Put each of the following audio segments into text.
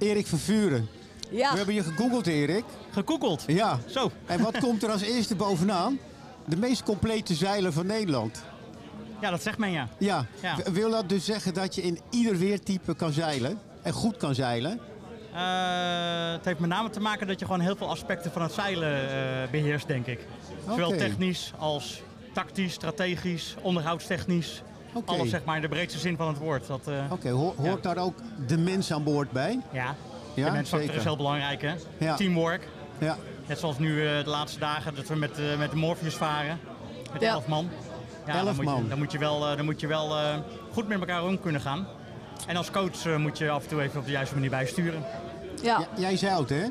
Erik Vervuren. Ja. We hebben je gegoogeld, Erik. Gekoekeld. Ja. Zo. En wat komt er als eerste bovenaan? De meest complete zeiler van Nederland. Ja, dat zegt men ja. Ja. Wil dat dus zeggen dat je in ieder weertype kan zeilen? En goed kan zeilen? Eh, het heeft met name te maken dat je gewoon heel veel aspecten van het zeilen eh, beheerst, denk ik. Zowel technisch als tactisch, strategisch, onderhoudstechnisch. Oké. Alles zeg maar in de breedste zin van het woord. Dat, eh, Oké, ho- hoort daar ook de mens aan boord bij? Ja, Ja, de mensfactor zeker. is heel belangrijk hè. Ja. Teamwork. Ja. Net zoals nu eh, de laatste dagen dat we met, eh, met de Morpheus varen. Met Ja. elf man. Ja, Elf dan moet je, man. Dan moet je wel, eh, dan moet je wel eh, goed met elkaar om kunnen gaan. En als coach eh, moet je af en toe even op de juiste manier bijsturen. Ja, Ja, Jij zeilt, hè?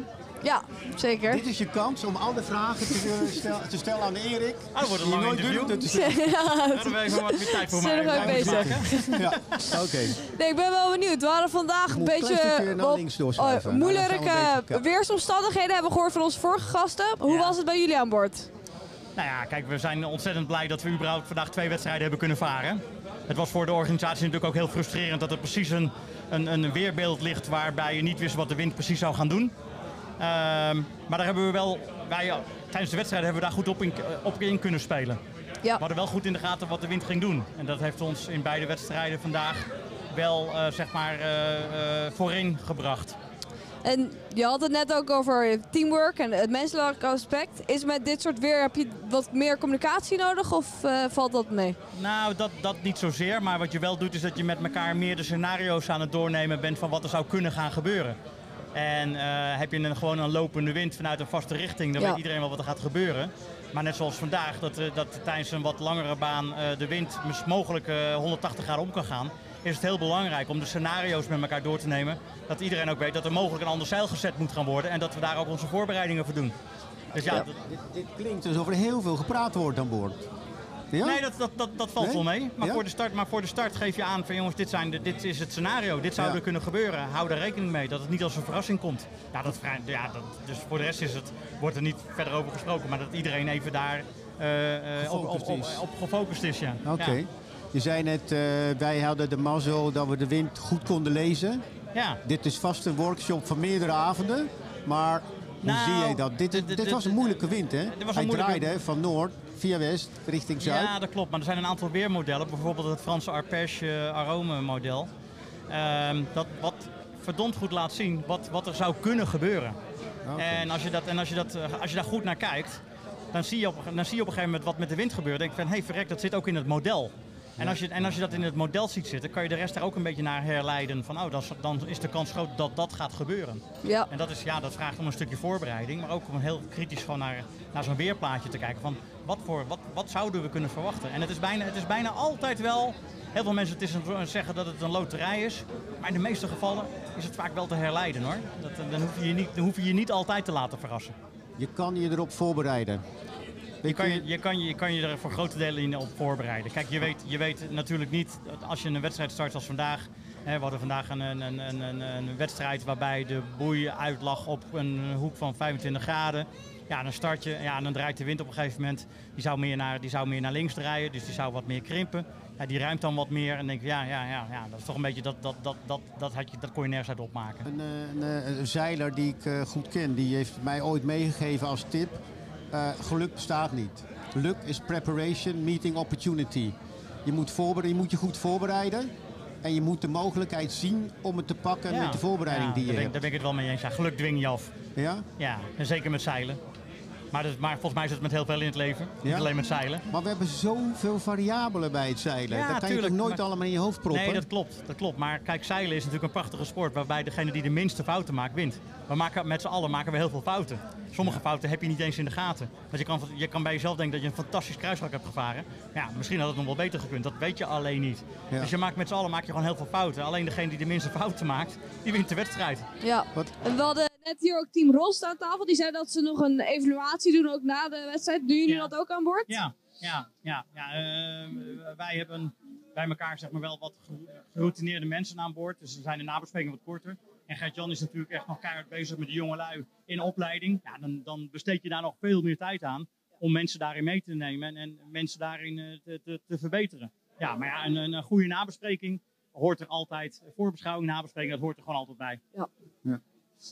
Ja, zeker. Dit is je kans om al de vragen te, eh, stel- te stellen aan Erik. Ah, dat wordt een lang nooit interview. stellen. Ja, dan hebben we even wat meer tijd voor Zijn mij. nog even bezig. Ja, oké. Nee, ik ben wel benieuwd. We hadden vandaag een beetje links doorschuiven. oh, Nou, we moeilijke weersomstandigheden hebben we gehoord van onze vorige gasten. Hoe Ja. was het bij jullie aan boord? Nou ja, kijk, we zijn ontzettend blij dat we überhaupt vandaag twee wedstrijden hebben kunnen varen. Het was voor de organisatie natuurlijk ook heel frustrerend dat er precies een, een, een weerbeeld ligt waarbij je niet wist wat de wind precies zou gaan doen. Ehm, maar daar hebben we wel, wij, tijdens de wedstrijd hebben we daar goed op in, op in kunnen spelen. Ja. We hadden wel goed in de gaten wat de wind ging doen. En dat heeft ons in beide wedstrijden vandaag wel eh, zeg maar eh, eh, voorin gebracht. En je had het net ook over teamwork en het menselijke aspect. Is met dit soort weer, heb je wat meer communicatie nodig of valt dat mee? Nou, dat, dat niet zozeer. Maar wat je wel doet is dat je met elkaar meerdere scenario's aan het doornemen bent van wat er zou kunnen gaan gebeuren. En eh, heb je een, gewoon een lopende wind vanuit een vaste richting, dan Ja. weet iedereen wel wat er gaat gebeuren. Maar net zoals vandaag, dat, eh, dat tijdens een wat langere baan eh, de wind mogelijk eh, 180 graden om kan gaan, is het heel belangrijk om de scenario's met elkaar door te nemen. Dat iedereen ook weet dat er mogelijk een ander zeil gezet moet gaan worden en dat we daar ook onze voorbereidingen voor doen. Dus ja, Ja. dat- Dit, dit klinkt alsof er heel veel gepraat wordt aan boord. Ja? Nee, dat, dat, dat, dat valt Nee? wel mee. Maar, Ja? voor de start, maar voor de start geef je aan van jongens, dit, zijn de, dit is het scenario. Dit zou er kunnen gebeuren. Hou daar rekening mee dat het niet als een verrassing komt. Ja, dat, ja, dat, dus voor de rest is het, wordt er niet verder over gesproken. Maar dat iedereen even daar eh, eh, op, op, Gefocust op, is. op gefocust is. Ja. Oké. Je zei net, eh, wij hadden de mazzel dat we de wind goed konden lezen. Ja. Dit is vast een workshop van meerdere avonden. Maar hoe Nou, zie jij dat? Dit, dit was een moeilijke wind, hè? was een Hij moeilijke- draaide van noord via west richting zuid. Ja, dat klopt. Maar er zijn een aantal weermodellen. Bijvoorbeeld het Franse Arpège eh, Arome model. Ehm, dat wat verdomd goed laat zien wat, wat er zou kunnen gebeuren. En, als je, dat, en als, je dat, eh, als je daar goed naar kijkt, dan zie je op, dan zie je op een gegeven moment wat met de wind gebeurt. Dan denk je van, hé hey, verrek, dat zit ook in het model. En als, je, en als je dat in het model ziet zitten, kan je de rest daar ook een beetje naar herleiden. Van, oh, dan, is- dan is de kans groot dat dat gaat gebeuren. Ja. En dat, is, ja, dat vraagt om een stukje voorbereiding, maar ook om heel kritisch gewoon naar, naar zo'n weerplaatje te kijken. Van wat, voor, wat, wat zouden we kunnen verwachten? En het is, bijna, het is bijna altijd wel, heel veel mensen het is een, zeggen dat het een loterij is. Maar in de meeste gevallen is het vaak wel te herleiden hoor. Dat, dan, hoef je je niet, dan hoef je je niet altijd te laten verrassen. Je kan je erop voorbereiden. Je kan je, je, kan je, je kan je er voor grote delen in op voorbereiden. Kijk, je weet, je weet natuurlijk niet, als je een wedstrijd start als vandaag. Hè, we hadden vandaag een, een, een, een, een, wedstrijd waarbij de boei uitlag op een hoek van 25 graden. Ja, dan start je, ja, dan draait de wind op een gegeven moment. Die zou meer naar, die zou meer naar links draaien, dus die zou wat meer krimpen. Ja, die ruimt dan wat meer en denk je, ja, ja, ja, ja, dat is toch een beetje, dat, dat, dat, dat, dat, had je, dat kon je nergens uit opmaken. Een, eh, een, eh, een zeiler die ik eh, goed ken, die heeft mij ooit meegegeven als tip. Eh, geluk bestaat niet. Geluk is preparation, meeting opportunity. Je moet, je moet je goed voorbereiden. En je moet de mogelijkheid zien om het te pakken Ja. met de voorbereiding Ja, die je daar ben, ik- hebt. daar ben ik het wel mee eens. Ja, geluk dwing je af. Ja? Ja, en zeker met zeilen. Maar, dat, maar volgens mij is het met heel veel in het leven. Niet alleen met zeilen. Maar we hebben zoveel variabelen bij het zeilen. Ja, dat kan je toch nooit maar- allemaal in je hoofd proppen? Nee, dat klopt, dat klopt. Maar kijk, zeilen is natuurlijk een prachtige sport waarbij degene die de minste fouten maakt, wint. We maken, met z'n allen maken we heel veel fouten. Sommige fouten heb je niet eens in de gaten. Want je kan, je kan bij jezelf denken dat je een fantastisch kruisvak hebt gevaren. Ja, misschien had het nog wel beter gekund. Dat weet je alleen niet. Ja. Dus je maakt met z'n allen maak je gewoon heel veel fouten. Alleen degene die de minste fouten maakt, die wint de wedstrijd. Ja. Wat? En we hadden net hier ook team Rost aan tafel. Die zei dat ze nog een evaluatie doen ook na de wedstrijd. Doen jullie Ja. dat ook aan boord? Ja, ja, ja. ja ehm, wij hebben bij elkaar zeg maar wel wat ge- geroutineerde mensen aan boord. Dus er zijn de nabesprekingen wat korter. En Gert-Jan is natuurlijk echt nog keihard bezig met de jonge lui in opleiding. Ja, dan, dan besteed je daar nog veel meer tijd aan om mensen daarin mee te nemen en, en mensen daarin eh, te, te, te verbeteren. Ja, maar ja, een, een goede nabespreking hoort er altijd, voorbeschouwing, nabespreking, dat hoort er gewoon altijd bij. Ja. Ja.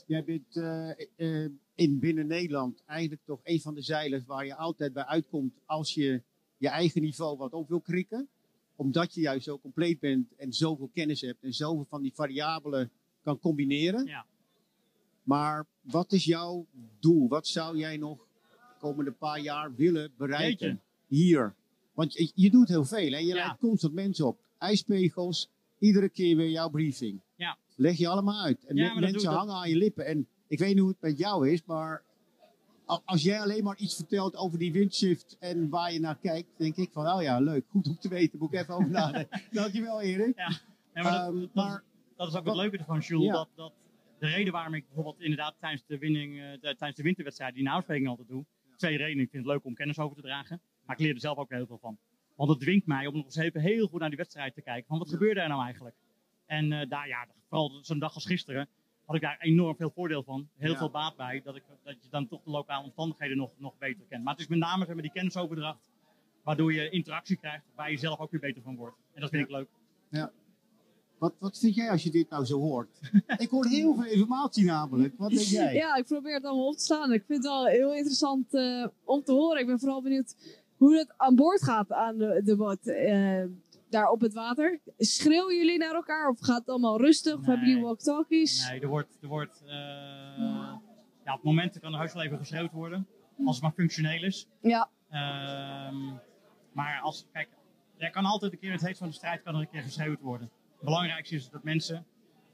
Jij bent eh, eh, in binnen Nederland eigenlijk toch een van de zeilers waar je altijd bij uitkomt als je je eigen niveau wat op wil krikken. Omdat je juist zo compleet bent en zoveel kennis hebt en zoveel van die variabelen kan combineren. Ja. Maar wat is jouw doel? Wat zou jij nog de komende paar jaar willen bereiken Jeetje. hier? Want je, je doet heel veel en je Ja. leidt constant mensen op. IJspegels, iedere keer weer jouw briefing. Leg je allemaal uit. En Ja, mensen hangen aan je lippen. En ik weet niet hoe het met jou is, maar als jij alleen maar iets vertelt over die windshift en waar je naar kijkt, denk ik van, oh ja, leuk, goed om te weten, moet ik even over nadenken. Dankjewel Erik. Ja, maar, dat, Ehm, dat, maar dat is ook wat- het leuke ervan, Jules. Ja. Dat, dat de reden waarom ik bijvoorbeeld inderdaad tijdens de, winning, eh, de- tijdens de winterwedstrijd die nauwsprekingen altijd doe. Twee redenen. Ik vind het leuk om kennis over te dragen. Maar ik leer er zelf ook heel veel van. Want het dwingt mij om nog eens even heel goed naar die wedstrijd te kijken. Van wat gebeurde er nou eigenlijk? En eh, daar, ja, vooral zo'n dag als gisteren, had ik daar enorm veel voordeel van. Heel Ja. veel baat bij. Dat, ik, dat je dan toch de lokale omstandigheden nog, nog beter kent. Maar het is met name zeg maar, die kennisoverdracht. Waardoor je interactie krijgt waar je zelf ook weer beter van wordt. En dat vind ik leuk. wat, wat vind jij als je dit nou zo hoort? ik hoor heel veel informatie namelijk. Wat denk jij? Ja, ik probeer het allemaal op te staan. Ik vind het wel heel interessant eh, om te horen. Ik ben vooral benieuwd hoe het aan boord gaat aan de, de boot. eh, daar op het water. Schreeuwen jullie naar elkaar of gaat het allemaal rustig? Of hebben jullie walkie-talkies? Nee, er wordt, er wordt eh, ja, op momenten kan er heus wel even geschreeuwd worden. Als het maar functioneel is. Ja, Ehm, maar als, kijk, er kan altijd een keer in het heet van de strijd kan er een keer geschreeuwd worden. Het belangrijkste is dat mensen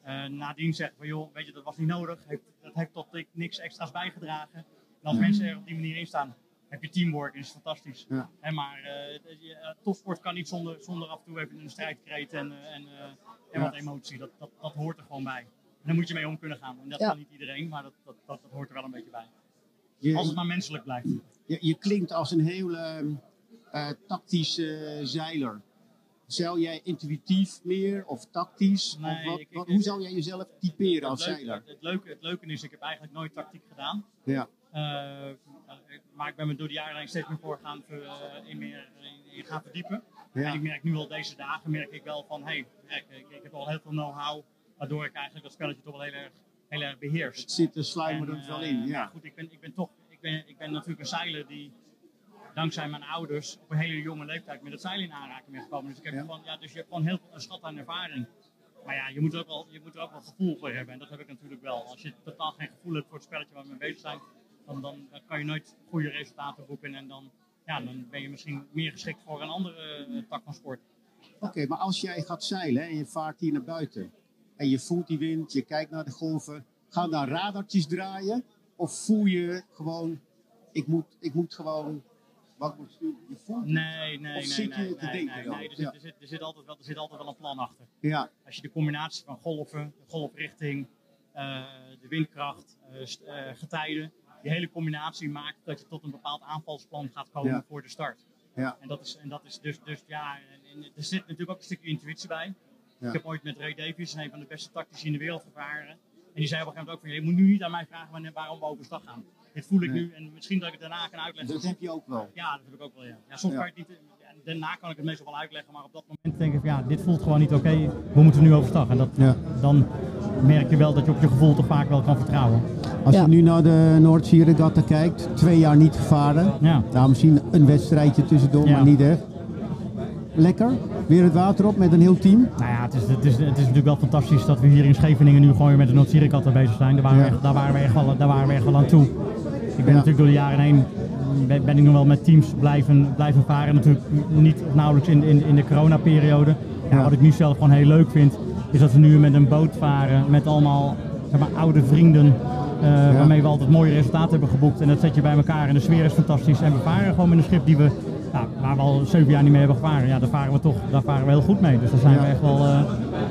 eh, nadien zeggen van joh, weet je, dat was niet nodig. Heeft, dat heeft tot ik niks extra's bijgedragen. En als mensen er op die manier in staan, heb je teamwork en is fantastisch. Ja. Hè, maar eh, eh, topsport kan niet zonder, zonder af en toe even een strijdkreet en, eh, en, en wat emotie. Dat, dat, dat hoort er gewoon bij. En daar moet je mee om kunnen gaan. En dat kan niet iedereen, maar dat, dat, dat, dat hoort er wel een beetje bij. Je, Als het maar menselijk blijft. je, je klinkt als een heel eh, tactische zeiler. Zou jij intuïtief meer of tactisch? Nee, of wat, ik- wat- ik- hoe zou jij jezelf typeren als leuke, zeiler? het, leuke, het leuke is, ik heb eigenlijk nooit tactiek gedaan. Ja. Eh, maar ik ben me door de jaren heen steeds meer voor gaan, ver- eh, in meer, in, in gaan verdiepen. En ik merk nu al deze dagen, merk ik wel van, hé, hey, ik, ik, ik heb al heel veel know-how, waardoor ik eigenlijk dat spelletje toch wel heel erg, heel erg beheers. Het zit er sluimert En, er wel eh, in. Ja. goed, ik ben, ik ben toch, ik ben, ik ben natuurlijk een zeiler die dankzij mijn ouders op een hele jonge leeftijd met het zeilen in aanraking ben gekomen. Dus, ik heb Ja. gewoon, ja, dus je hebt gewoon heel veel een schat aan ervaring. Maar ja, je moet, er ook wel, je moet er ook wel gevoel voor hebben. En dat heb ik natuurlijk wel. Als je totaal geen gevoel hebt voor het spelletje waar we mee bezig zijn, dan, dan, dan kan je nooit goede resultaten boeken. En dan, ja, dan ben je misschien meer geschikt voor een andere eh, tak van sport. Oké, maar als jij gaat zeilen en je vaart hier naar buiten en je voelt die wind, je kijkt naar de golven, gaan daar radartjes draaien? Of voel je gewoon, ik moet, ik moet gewoon, wat moet? Je voelt? Nee, nee, Of nee, nee, nee, nee, dan? nee. Er, zit, er, zit, er, zit altijd wel, er zit altijd wel een plan achter. Ja, Als je de combinatie van golven, de golfrichting, eh, de windkracht, eh, getijden, die hele combinatie maakt dat je tot een bepaald aanvalsplan gaat komen Ja. voor de start. ja, En dat is, en dat is dus, dus ja, en, en er zit natuurlijk ook een stukje intuïtie bij. Ja. Ik heb ooit met Ray Davies, een van de beste tactici in de wereld, gevaren. En die zei op een gegeven moment ook van, je moet nu niet aan mij vragen waarom we overstag gaan. Dit voel ik Nee. nu en misschien dat ik het daarna kan uitleggen. dat heb je ook wel. Ja, dat heb ik ook wel, ja. ja soms kan je het niet, daarna kan ik het meestal wel uitleggen, maar op dat moment denk ik, van, ja, dit voelt gewoon niet oké, we moeten nu overstag. En dat, Ja. dan merk je wel dat je op je gevoel toch vaak wel kan vertrouwen. Als Ja. je nu naar de Noordzee Regatta kijkt, twee jaar niet gevaren. Ja. Nou, misschien een wedstrijdje tussendoor, Ja. maar niet echt. Lekker, weer het water op met een heel team. Nou ja, het is, het, is, het is natuurlijk wel fantastisch dat we hier in Scheveningen nu gewoon weer met de Noord-Sierikatten bezig zijn. Daar waren, Ja. we echt, daar, waren we echt wel, daar waren we echt wel aan toe. Ik ben Ja. natuurlijk door de jaren heen ben, ben ik nog wel met teams blijven, blijven varen. Natuurlijk niet of nauwelijks in, in, in de coronaperiode. Ja, Ja. Wat ik nu zelf gewoon heel leuk vind, is dat we nu met een boot varen met allemaal zeg maar, oude vrienden. eh, Waarmee we altijd mooie resultaten hebben geboekt. En dat zet je bij elkaar en de sfeer is fantastisch. En we varen gewoon met een schip die we, ja, waar we al zeven jaar niet mee hebben gevaren. Ja, daar varen we toch daar varen we heel goed mee. Dus daar zijn Ja. we echt wel. eh,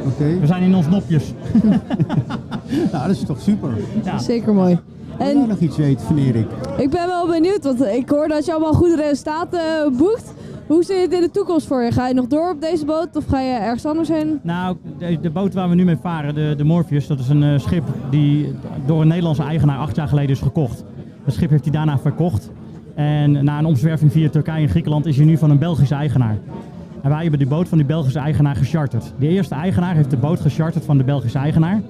Oké, we zijn in ons nopjes. nou, dat is toch super. Ja. zeker mooi. Wil jij En nog iets weten van Erik? ik ben wel benieuwd, want ik hoor dat je allemaal goede resultaten eh, boekt. Hoe zit het in de toekomst voor je? Ga je nog door op deze boot of ga je ergens anders heen? Nou, de, de boot waar we nu mee varen, de, de Morpheus, dat is een eh, schip die door een Nederlandse eigenaar acht jaar geleden is gekocht. Dat schip heeft hij daarna verkocht. En na een omzwerving via Turkije en Griekenland is hij nu van een Belgische eigenaar. En wij hebben die boot van die Belgische eigenaar gecharterd. De eerste eigenaar heeft de boot gecharterd van de Belgische eigenaar.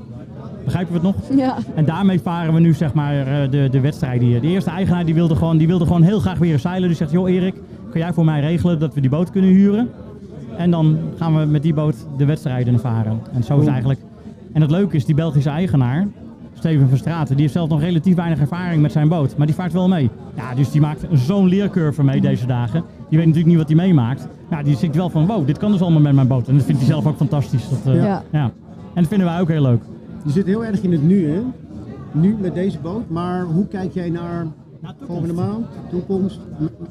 Begrijpen we het nog? Ja. En daarmee varen we nu zeg maar eh, de, de wedstrijden hier. De eerste eigenaar die wilde, gewoon, die wilde gewoon heel graag weer een zeiler. Die zegt, joh Erik, kan jij voor mij regelen dat we die boot kunnen huren? En dan gaan we met die boot de wedstrijden varen. En zo is het eigenlijk. En het leuke is, die Belgische eigenaar, Steven van Straten, die heeft zelf nog relatief weinig ervaring met zijn boot. Maar die vaart wel mee. Ja, dus die maakt zo'n leercurve mee deze dagen. Die weet natuurlijk niet wat hij meemaakt. Ja, die zit wel van, wow, dit kan dus allemaal met mijn boot. En dat vindt hij zelf ook fantastisch. Dat, eh, Ja. ja. En dat vinden wij ook heel leuk. Je zit heel erg in het nu, hè? Nu met deze boot. Maar hoe kijk jij naar volgende maand, toekomst,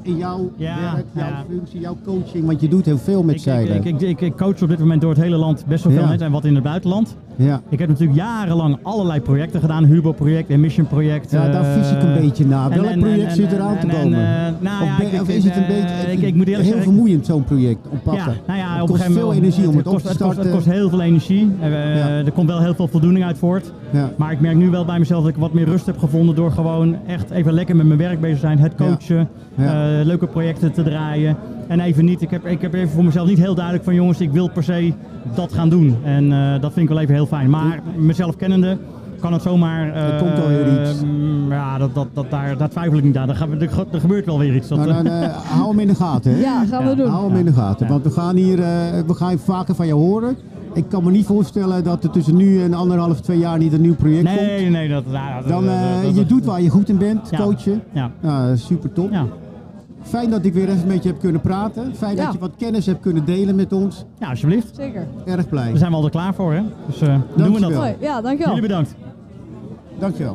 in jouw Ja, werk, jouw ja. functie, jouw coaching? Want je doet heel veel met Ik, zeilen. ik, ik, ik, coach op dit moment door het hele land best wel veel Ja. mensen en wat in het buitenland. ja. Ik heb natuurlijk jarenlang allerlei projecten gedaan. Hubo-project, Emission project. ja, daar eh, vis ik een beetje naar. Welk en- project en- zit eraan te en- en, komen? eh, nou of, ben- is het een eh, beetje ik- ik moet eerlijk heel zeggen- vermoeiend zo'n project om Ja, pakken? nou ja, het op kost een gegeven veel energie om het, op kost, te het kost, starten. het kost heel veel energie. Eh, Ja. Er komt wel heel veel voldoening uit voort. Ja. Maar ik merk nu wel bij mezelf dat ik wat meer rust heb gevonden door gewoon echt even lekker met mijn werk bezig te zijn. Het coachen, eh, leuke projecten te draaien. En even niet, ik heb, ik heb even voor mezelf niet heel duidelijk van jongens, ik wil per se dat gaan doen. En eh, dat vind ik wel even heel fijn. Maar mezelf kennende kan het zomaar... eh, Er komt wel weer iets. mm, Ja, dat, dat, dat, daar, daar twijfel ik niet aan. Er, gaat- er, er gebeurt wel weer iets. Dat, Nou, eh, dan, eh, hou hem in de gaten. Hè? Ja, gaan we Ja. doen. Hou hem in de gaten. Ja. Want we gaan hier eh, we gaan vaker van je horen. Ik kan me niet voorstellen dat er tussen nu en anderhalf, twee jaar niet een nieuw project komt. nee, nee, dat... nou, dat- Dan dat- eh, dat- je dat- doet waar je goed in bent, Ja. coachen. Ja, Ja, super top. ja. Fijn dat ik weer even met je heb kunnen praten. Fijn Ja. dat je wat kennis hebt kunnen delen met ons. ja, alsjeblieft. Zeker. Erg blij. Daar zijn we al er klaar voor, hè? Dus eh, doen we dat. Mooi. Ja, dankjewel. Jullie bedankt. Dankjewel.